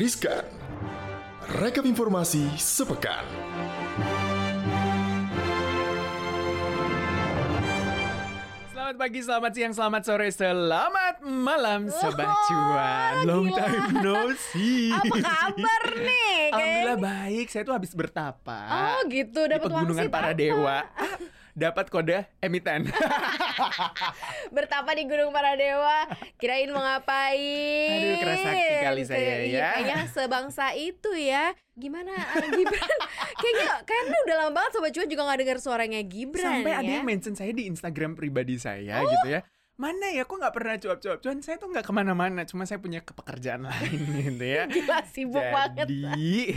Riskan. Rekap informasi sepekan. Selamat pagi, selamat siang, selamat sore, selamat malam Sobat Cuan Long gila. time no see Apa kabar nih? Alhamdulillah baik, saya tuh habis bertapa Oh gitu, Di dapat pegunungan wangsit para dewa Dapat kode emiten Bertapa di Gunung Paradewa, kirain mau ngapain? Aduh, keras hati kali saya Iya, ya. Kayaknya sebangsa itu ya. Gimana Gibran? kayaknya kayaknya udah lama banget Sobat Cuan juga gak dengar suaranya Gibran Sampai ya. ada yang mention saya di Instagram pribadi saya gitu ya Mana ya, kok nggak pernah cuap-cuap Cuan saya tuh nggak ke mana-mana Cuma saya punya kepekerjaan lain gitu ya Gila sibuk banget. Jadi,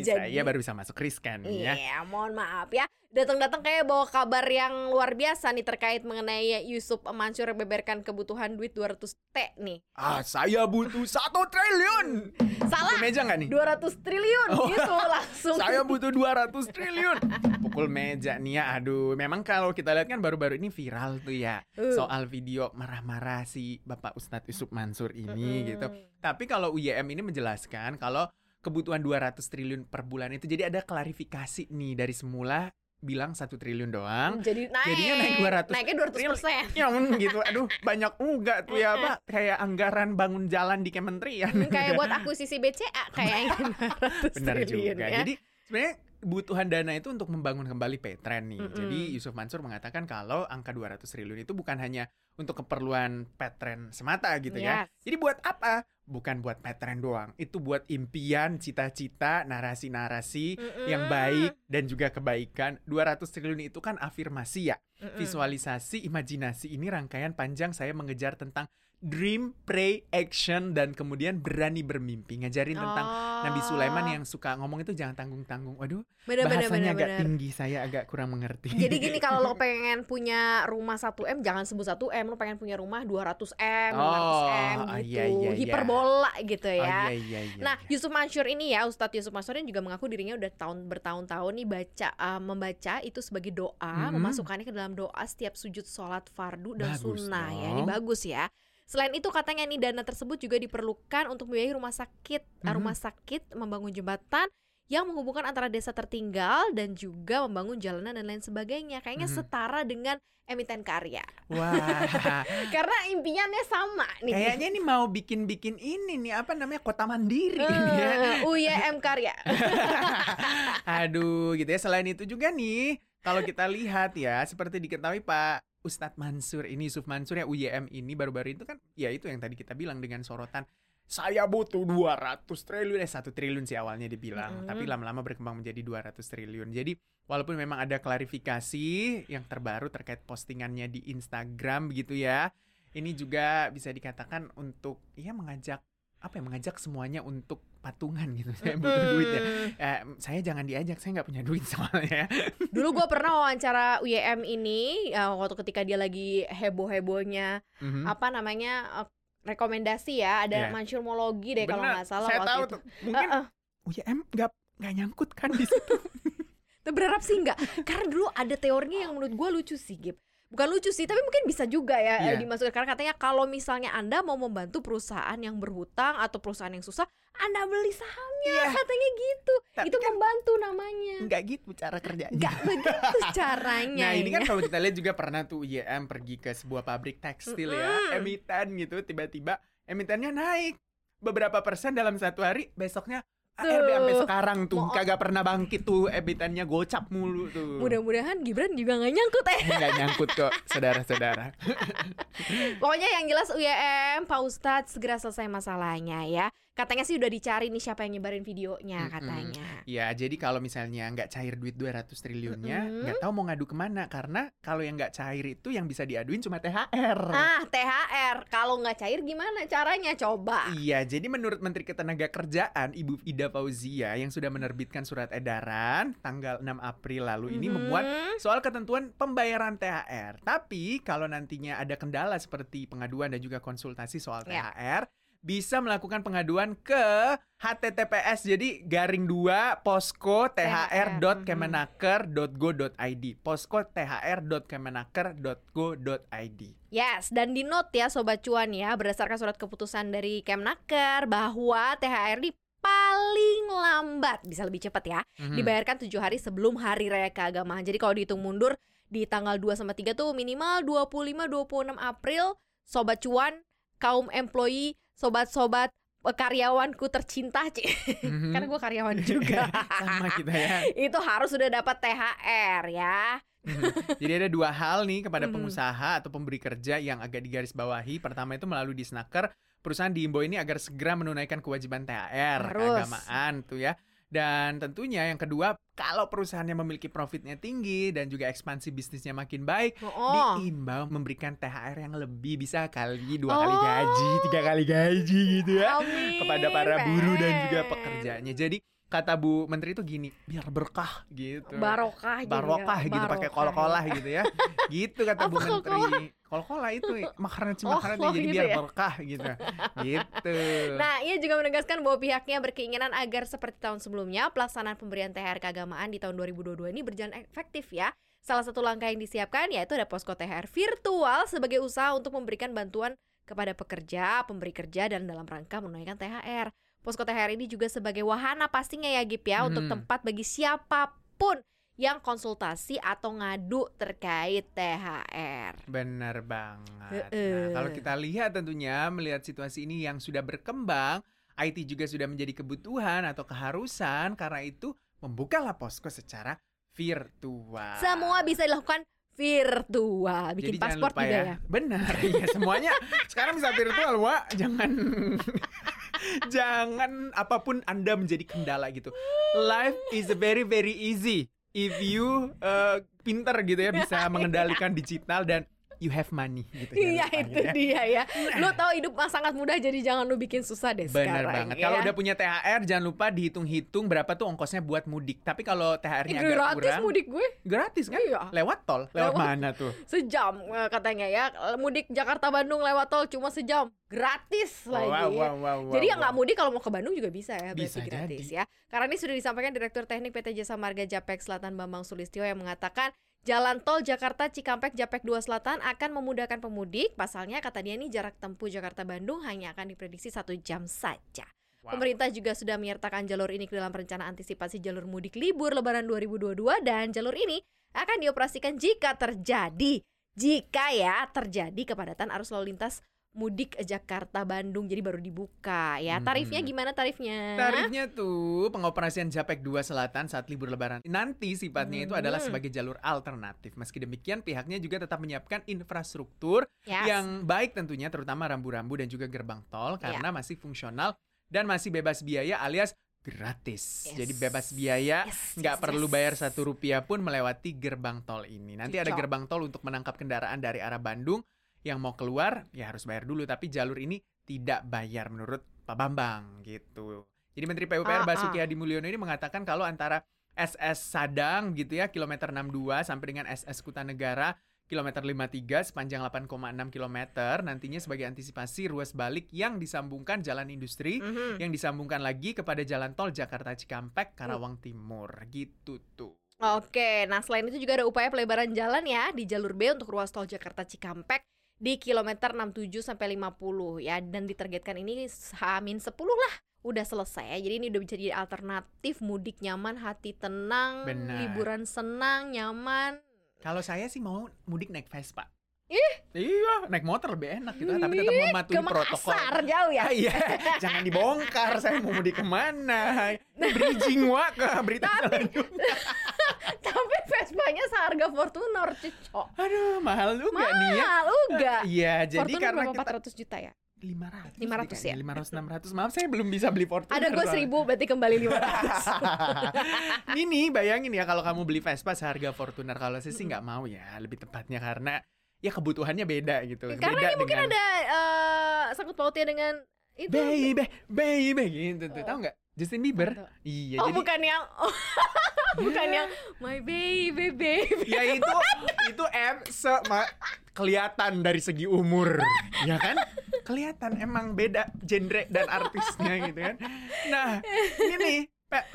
Jadi- saya baru bisa masuk riskan ya Iya, mohon maaf ya. Datang-datang kayak bawa kabar yang luar biasa nih terkait mengenai Yusuf Mansur beberkan kebutuhan duit 200 T nih. Ah, saya butuh satu triliun. Salah. Pukul meja nggak nih? 200 triliun Oh. gitu langsung. Saya butuh 200 triliun. Pukul meja nih ya. Aduh, memang kalau kita lihat kan baru-baru ini viral tuh ya. Uh. Soal video marah-marah si Bapak Ustadz Yusuf Mansur ini Mm-mm. gitu. Tapi kalau UYM ini menjelaskan kalau kebutuhan 200 triliun per bulan itu jadi ada klarifikasi nih dari semula bilang satu triliun doang. Jadi naik. Jadinya naik 200 Naiknya 200 persen. Ya gitu, aduh banyak enggak tuh ya Pak Kayak anggaran bangun jalan di kementerian Kayak buat akuisisi BCA kayaknya 200 Benar juga. ya. Jadi sebenarnya kebutuhan dana itu untuk membangun kembali Petren nih. Mm-mm. Jadi Yusuf Mansur mengatakan kalau angka 200 triliun itu bukan hanya untuk keperluan Petren semata gitu ya. Yes. Jadi buat apa? Bukan buat Petren doang. Itu buat impian, cita-cita, narasi-narasi Mm-mm. yang baik dan juga kebaikan. 200 triliun itu kan afirmasi ya. Mm-mm. Visualisasi, imajinasi ini rangkaian panjang saya mengejar tentang dream, pray, action dan kemudian berani bermimpi. Ngajarin tentang Nabi Sulaiman yang suka ngomong itu jangan tanggung-tanggung. Waduh, bener, bener, bahasanya bener, agak bener. tinggi, saya agak kurang mengerti. Jadi gini kalau lo pengen punya rumah 1M jangan sebut 1M, lo pengen punya rumah 200M, 500M Oh, gitu. iya, iya, iya. Hiperbola gitu Oh, ya. iya, iya, iya, Nah, iya. Yusuf Mansur ini ya, Ustadz Yusuf Mansur ini juga mengaku dirinya udah tahun bertahun-tahun nih baca uh, membaca itu sebagai doa, Mhm. memasukkannya ke dalam doa setiap sujud sholat fardu dan Bagus sunnah ya. Ini dong. bagus ya. Selain itu katanya nih dana tersebut juga diperlukan untuk membiayai rumah sakit, uh, Mhm. rumah sakit, membangun jembatan yang menghubungkan antara desa tertinggal dan juga membangun jalanan dan lain sebagainya. Kayaknya Mhm. setara dengan emiten karya. Wah, Karena impiannya sama nih. kayaknya ini mau bikin-bikin ini nih apa namanya kota mandiri ini ya. Eh, UYM karya. Aduh, gitu ya. Selain itu juga nih, kalau kita lihat ya, seperti diketahui Pak Ustadz Mansur ini, Yusuf Mansur ya UYM ini baru-baru itu kan, ya itu yang tadi kita bilang dengan sorotan saya butuh 200 triliun, eh 1 triliun sih awalnya dibilang, Mm-mm. tapi lama-lama berkembang menjadi 200 triliun. Jadi walaupun memang ada klarifikasi yang terbaru terkait postingannya di Instagram begitu ya, ini juga bisa dikatakan untuk ya mengajak apa ya mengajak semuanya untuk patungan gitu. Saya butuh duit ya. Mm. Eh, saya jangan diajak, saya nggak punya duit soalnya. Dulu gue pernah wawancara UYM ini uh, waktu ketika dia lagi heboh-hebohnya Mhm. apa namanya uh, rekomendasi ya ada Iya. mansurmologi deh kalau nggak salah saya waktu tahu itu. tuh. Mungkin Eh, eh, UYM nggak nggak nyangkut kan di situ. Berharap sih enggak Karena dulu ada teorinya yang menurut gue lucu sih Gib Bukan lucu sih Tapi mungkin bisa juga ya eh, dimasukkan Karena katanya kalau misalnya Anda mau membantu perusahaan yang berhutang Atau perusahaan yang susah Anda beli sahamnya Iya. Katanya gitu Tapi Itu kan- membantu namanya Nggak gitu cara kerjanya. Enggak begitu caranya Nah ini kan ya. kalau kita lihat juga pernah tuh UYM pergi ke sebuah pabrik tekstil ya, Mm-mm. emiten gitu, tiba-tiba emitennya naik beberapa persen dalam satu hari, besoknya. ARB sampai sekarang tuh Mau- kagak pernah bangkit tuh emitennya gocap mulu tuh. Mudah-mudahan Gibran juga nggak nyangkut eh nggak nyangkut kok, saudara-saudara. Pokoknya yang jelas UYM Pak Ustadz segera selesai masalahnya ya Katanya sih udah dicari nih siapa yang nyebarin videonya Mm-mm. katanya Ya, jadi kalau misalnya nggak cair duit 200 triliunnya, nggak tahu mau ngadu ke mana karena kalau yang nggak cair itu yang bisa diaduin cuma THR. Ah THR Kalau nggak cair gimana caranya coba Iya, jadi menurut Menteri Ketenagakerjaan Ibu Ida Fauzia yang sudah menerbitkan surat edaran tanggal 6 April lalu ini Mhm. memuat soal ketentuan pembayaran THR. Tapi kalau nantinya ada kendala seperti pengaduan dan juga konsultasi soal Ya. THR, bisa melakukan pengaduan ke HTTPS jadi garing 2 posko thr.kemenaker.go.id posko thr.kemenaker.go.id Yes, dan di note ya Sobat Cuan ya Berdasarkan surat keputusan dari Kemnaker Bahwa THR ini paling lambat bisa lebih cepat ya Mhm. dibayarkan tujuh hari sebelum hari raya keagamaan. Jadi kalau dihitung mundur di tanggal 2 sama 3 tuh minimal 25 26 April sobat cuan, kaum employee, sobat-sobat eh, karyawanku tercinta, Ci. Mhm. karena gue karyawan juga. sama kita ya. Itu harus sudah dapat THR ya. Mhm. Jadi ada dua hal nih kepada Mhm. pengusaha atau pemberi kerja yang agak digarisbawahi. Pertama itu melalui disnaker, perusahaan diimbau ini agar segera menunaikan kewajiban THR Harus. keagamaan tuh ya. Dan tentunya yang kedua, kalau perusahaannya memiliki profitnya tinggi dan juga ekspansi bisnisnya makin baik, Oh. diimbau memberikan THR yang lebih bisa kali dua Oh. kali gaji, tiga kali gaji gitu ya Amin, kepada para buruh dan juga pekerjanya. Jadi kata Bu Menteri itu gini, biar berkah gitu. Barokah jadi ya, barokah gitu pakai barokah kol-kolah ya. gitu ya. gitu kata Bu Apa kol-kolah? Menteri. Kol-kolah itu makanan Oh, makanan oh, jadi gitu biar ya? berkah gitu. gitu. Nah, ia juga menegaskan bahwa pihaknya berkeinginan agar seperti tahun sebelumnya, pelaksanaan pemberian THR keagamaan di tahun 2022 ini berjalan efektif ya. Salah satu langkah yang disiapkan yaitu ada posko THR virtual sebagai usaha untuk memberikan bantuan kepada pekerja, pemberi kerja dan dalam rangka menunaikan THR. Posko THR ini juga sebagai wahana pastinya ya Gip ya untuk Hmm. tempat bagi siapa pun yang konsultasi atau ngadu terkait THR. Benar banget. Heeh. Nah, kalau kita lihat tentunya melihat situasi ini yang sudah berkembang, IT juga sudah menjadi kebutuhan atau keharusan karena itu membukalah posko secara virtual. Semua bisa dilakukan virtual, bikin Jadi paspor juga ya. Benar, iya semuanya sekarang bisa virtual, Wak. Jangan jangan apa pun Anda menjadi kendala gitu. Life is very very easy if you uh, pinter gitu ya bisa mengendalikan digital dan you have money gitu. Iya itu gitu ya. dia ya. Lu tahu hidup mah sangat mudah jadi jangan lu bikin susah deh Benar sekarang. banget. ya. Kalau udah punya THR jangan lupa dihitung-hitung berapa tuh ongkosnya buat mudik. Tapi kalau THR-nya agak gratis kurang, mudik gue gratis kan? Iya. Lewat tol. Lewat, Lewat- mana tuh? sejam eh, katanya ya. Mudik Jakarta Bandung lewat tol cuma sejam. Gratis lagi. Wow, wow, wow, wow, Jadi yang wow. nggak mudik kalau mau ke Bandung juga bisa ya, berarti Bisa gratis jadi. ya. Karena ini sudah disampaikan Direktur Teknik PT Jasa Marga Japek Selatan Bambang Sulistyo yang mengatakan Jalan tol Jakarta Cikampek Japek 2 Selatan akan memudahkan pemudik. Pasalnya kata dia ini jarak tempuh Jakarta Bandung hanya akan diprediksi satu jam saja. Wow. Pemerintah juga sudah menyertakan jalur ini ke dalam rencana antisipasi jalur mudik libur Lebaran 2022 dan jalur ini akan dioperasikan jika terjadi jika ya terjadi kepadatan arus lalu lintas mudik Jakarta Bandung jadi baru dibuka ya. Tarifnya Mhm. gimana tarifnya? Tarifnya tuh pengoperasian Japek 2 Selatan saat libur lebaran nanti sifatnya itu adalah Hmm. sebagai jalur alternatif. Meski demikian pihaknya juga tetap menyiapkan infrastruktur Yes. yang baik tentunya terutama rambu-rambu dan juga gerbang tol Ya. karena masih fungsional dan masih bebas biaya alias gratis. Yes. Jadi bebas biaya, Yes, nggak yes, perlu yes. bayar satu rupiah pun melewati gerbang tol ini. Nanti ada Cocok. gerbang tol untuk menangkap kendaraan dari arah Bandung yang mau keluar ya harus bayar dulu tapi jalur ini tidak bayar menurut Pak Bambang gitu. Jadi Menteri PUPR Ah, Basuki ah. Hadi Mulyono ini mengatakan kalau antara SS Sadang gitu ya kilometer 62 sampai dengan SS Kutanegara kilometer 53 sepanjang 8,6 km nantinya sebagai antisipasi ruas balik yang disambungkan jalan industri Mhm. yang disambungkan lagi kepada jalan tol Jakarta Cikampek Karawang Timur gitu tuh. Oke, nah selain itu juga ada upaya pelebaran jalan ya di jalur B untuk ruas tol Jakarta Cikampek di kilometer 67 sampai 50 ya dan ditargetkan ini hamin 10 lah udah selesai. Jadi ini udah bisa jadi alternatif mudik nyaman, hati tenang, Benar. liburan senang, nyaman. Kalau saya sih mau mudik naik Vespa. Ih. Iya, naik motor lebih enak gitu, tapi tetap Ih, mematuhi protokol. Makassar jauh ya. Ah, iya, jangan dibongkar. Saya mau mudik ke mana? Ini bridging wa ke berita jalan dunia. Vespanya seharga Fortuner, cocok. Aduh, mahal juga nih ya. Mahal uga. Iya, jadi Fortuner karena berapa kita 400 juta ya? 500 500 ya? 500 600 maaf saya belum bisa beli Fortuner Ada gue soalnya. seribu berarti kembali 500 ini bayangin ya kalau kamu beli Vespa seharga Fortuner kalau saya sih nggak mau ya lebih tepatnya karena ya kebutuhannya beda gitu Karena beda ini mungkin dengan ada eh, sangkut pautnya dengan itu baby baby gitu tuh tahu nggak Justin Bieber Tahu. iya Oh jadi bukan yang oh, Bukan yang My baby baby ya itu itu M se kelihatan dari segi umur ya kan kelihatan emang beda genre dan artisnya gitu kan nah ini nih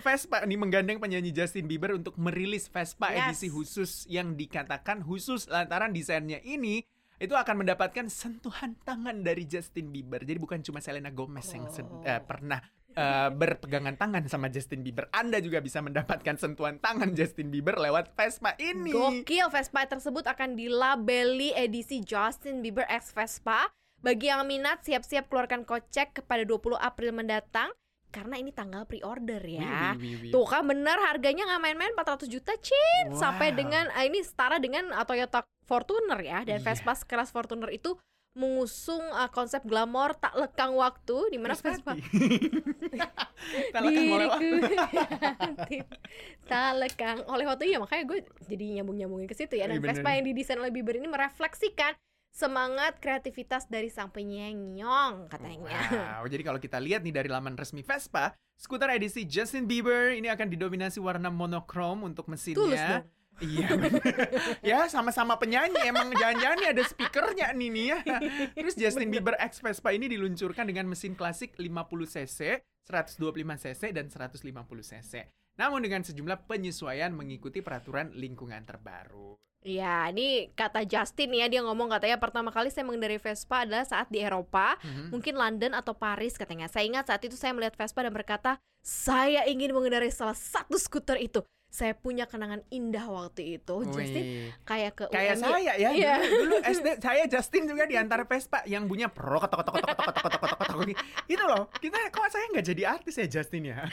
Vespa nih menggandeng penyanyi Justin Bieber untuk merilis Vespa Yes. edisi khusus yang dikatakan khusus lantaran desainnya ini itu akan mendapatkan sentuhan tangan dari Justin Bieber. Jadi bukan cuma Selena Gomez yang Oh. eh, pernah eh, berpegangan tangan sama Justin Bieber. Anda juga bisa mendapatkan sentuhan tangan Justin Bieber lewat Vespa ini. Gokil, Vespa tersebut akan dilabeli edisi Justin Bieber X Vespa. Bagi yang minat, siap-siap keluarkan kocek kepada 20 April mendatang. Karena ini tanggal pre-order ya. Wih, wih, wih. Tuh kan bener harganya nggak main-main 400 juta cin Sampai Wow. dengan ah, ini setara dengan ah, Toyota Fortuner ya Dan Iya. Vespa sekeras Fortuner itu mengusung ah, konsep glamor tak lekang waktu di mana Vespa. Tak lekang oleh waktu. tak lekang oleh waktu ya makanya gue jadi nyambung nyambungin ke situ ya dan Iya. Vespa yang didesain oleh Bieber ini merefleksikan semangat kreativitas dari sang penyenyong katanya. Wow, jadi kalau kita lihat nih dari laman resmi Vespa, skuter edisi Justin Bieber ini akan didominasi warna monokrom untuk mesinnya. Tulus dong. Iya, ya sama-sama penyanyi emang jangan-jangan nih ada speakernya nih nih ya. Terus Justin Bieber X Vespa ini diluncurkan dengan mesin klasik 50 cc, 125 cc dan 150 cc. Namun dengan sejumlah penyesuaian mengikuti peraturan lingkungan terbaru. Ya, ini kata Justin ya dia ngomong katanya pertama kali saya mengendarai Vespa adalah saat di Eropa, Mhm. mungkin London atau Paris katanya. Saya ingat saat itu saya melihat Vespa dan berkata, saya ingin mengendarai salah satu skuter itu saya punya kenangan indah waktu itu. Wih. Justin kayak ke kayak saya ya yeah. dulu, dulu SD saya Justin juga di antara Vespa yang punya pro ketok ketok ketok ketok ketok ketok ketok itu loh. Kita kok saya nggak jadi artis ya Justin ya.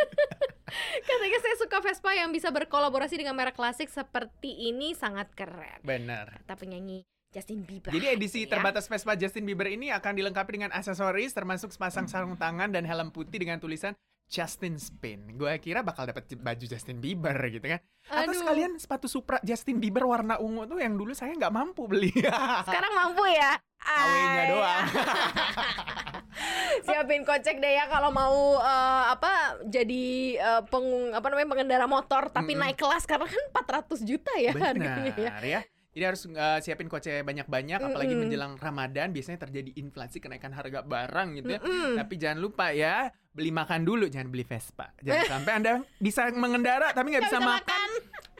Katanya saya suka Vespa yang bisa berkolaborasi dengan merek klasik seperti ini sangat keren. Benar. Kata penyanyi Justin Bieber. Jadi edisi gitu ya. terbatas Vespa Justin Bieber ini akan dilengkapi dengan aksesoris termasuk sepasang sarung tangan dan helm putih dengan tulisan Justin Spin. Gue kira bakal dapat baju Justin Bieber gitu kan. Atau Aduh. sekalian sepatu Supra Justin Bieber warna ungu tuh yang dulu saya nggak mampu beli. Sekarang mampu ya? Ay. doang. Siapin kocek deh ya kalau mau eh, apa jadi eh, pengung apa namanya pengendara motor tapi Mm-mm. naik kelas karena kan 400 juta ya harganya ya. Benar ya. Jadi harus uh, siapin kocek banyak-banyak apalagi Mm-mm. menjelang Ramadan biasanya terjadi inflasi kenaikan harga barang gitu ya. Mm-mm. Tapi jangan lupa ya, beli makan dulu jangan beli Vespa. Jangan sampai Anda bisa mengendara tapi nggak bisa, bisa makan.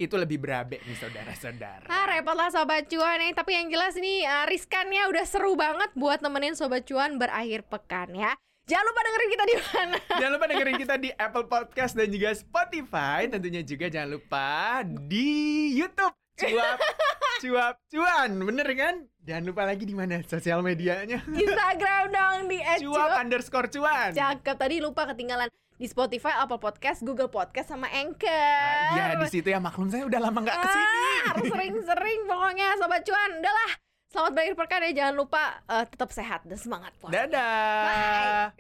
Itu lebih berabe nih saudara-saudara. Ah repot lah sobat cuan nih Tapi yang jelas ini uh, riskannya udah seru banget buat nemenin sobat cuan berakhir pekan ya Jangan lupa dengerin kita di mana Jangan lupa dengerin kita di Apple Podcast dan juga Spotify. Tentunya juga jangan lupa di YouTube. Cuap, cuap, cuan. Bener kan? Jangan lupa lagi di mana sosial medianya. Instagram dong di Cuap underscore cuan. Cakep tadi lupa ketinggalan di Spotify, Apple Podcast, Google Podcast sama Anchor. Ya di situ ya maklum saya udah lama nggak ke sini. Ah, harus sering-sering pokoknya sobat cuan. Udahlah. Selamat berakhir pekan ya. Jangan lupa eh, tetap sehat dan semangat puasa. Dadah.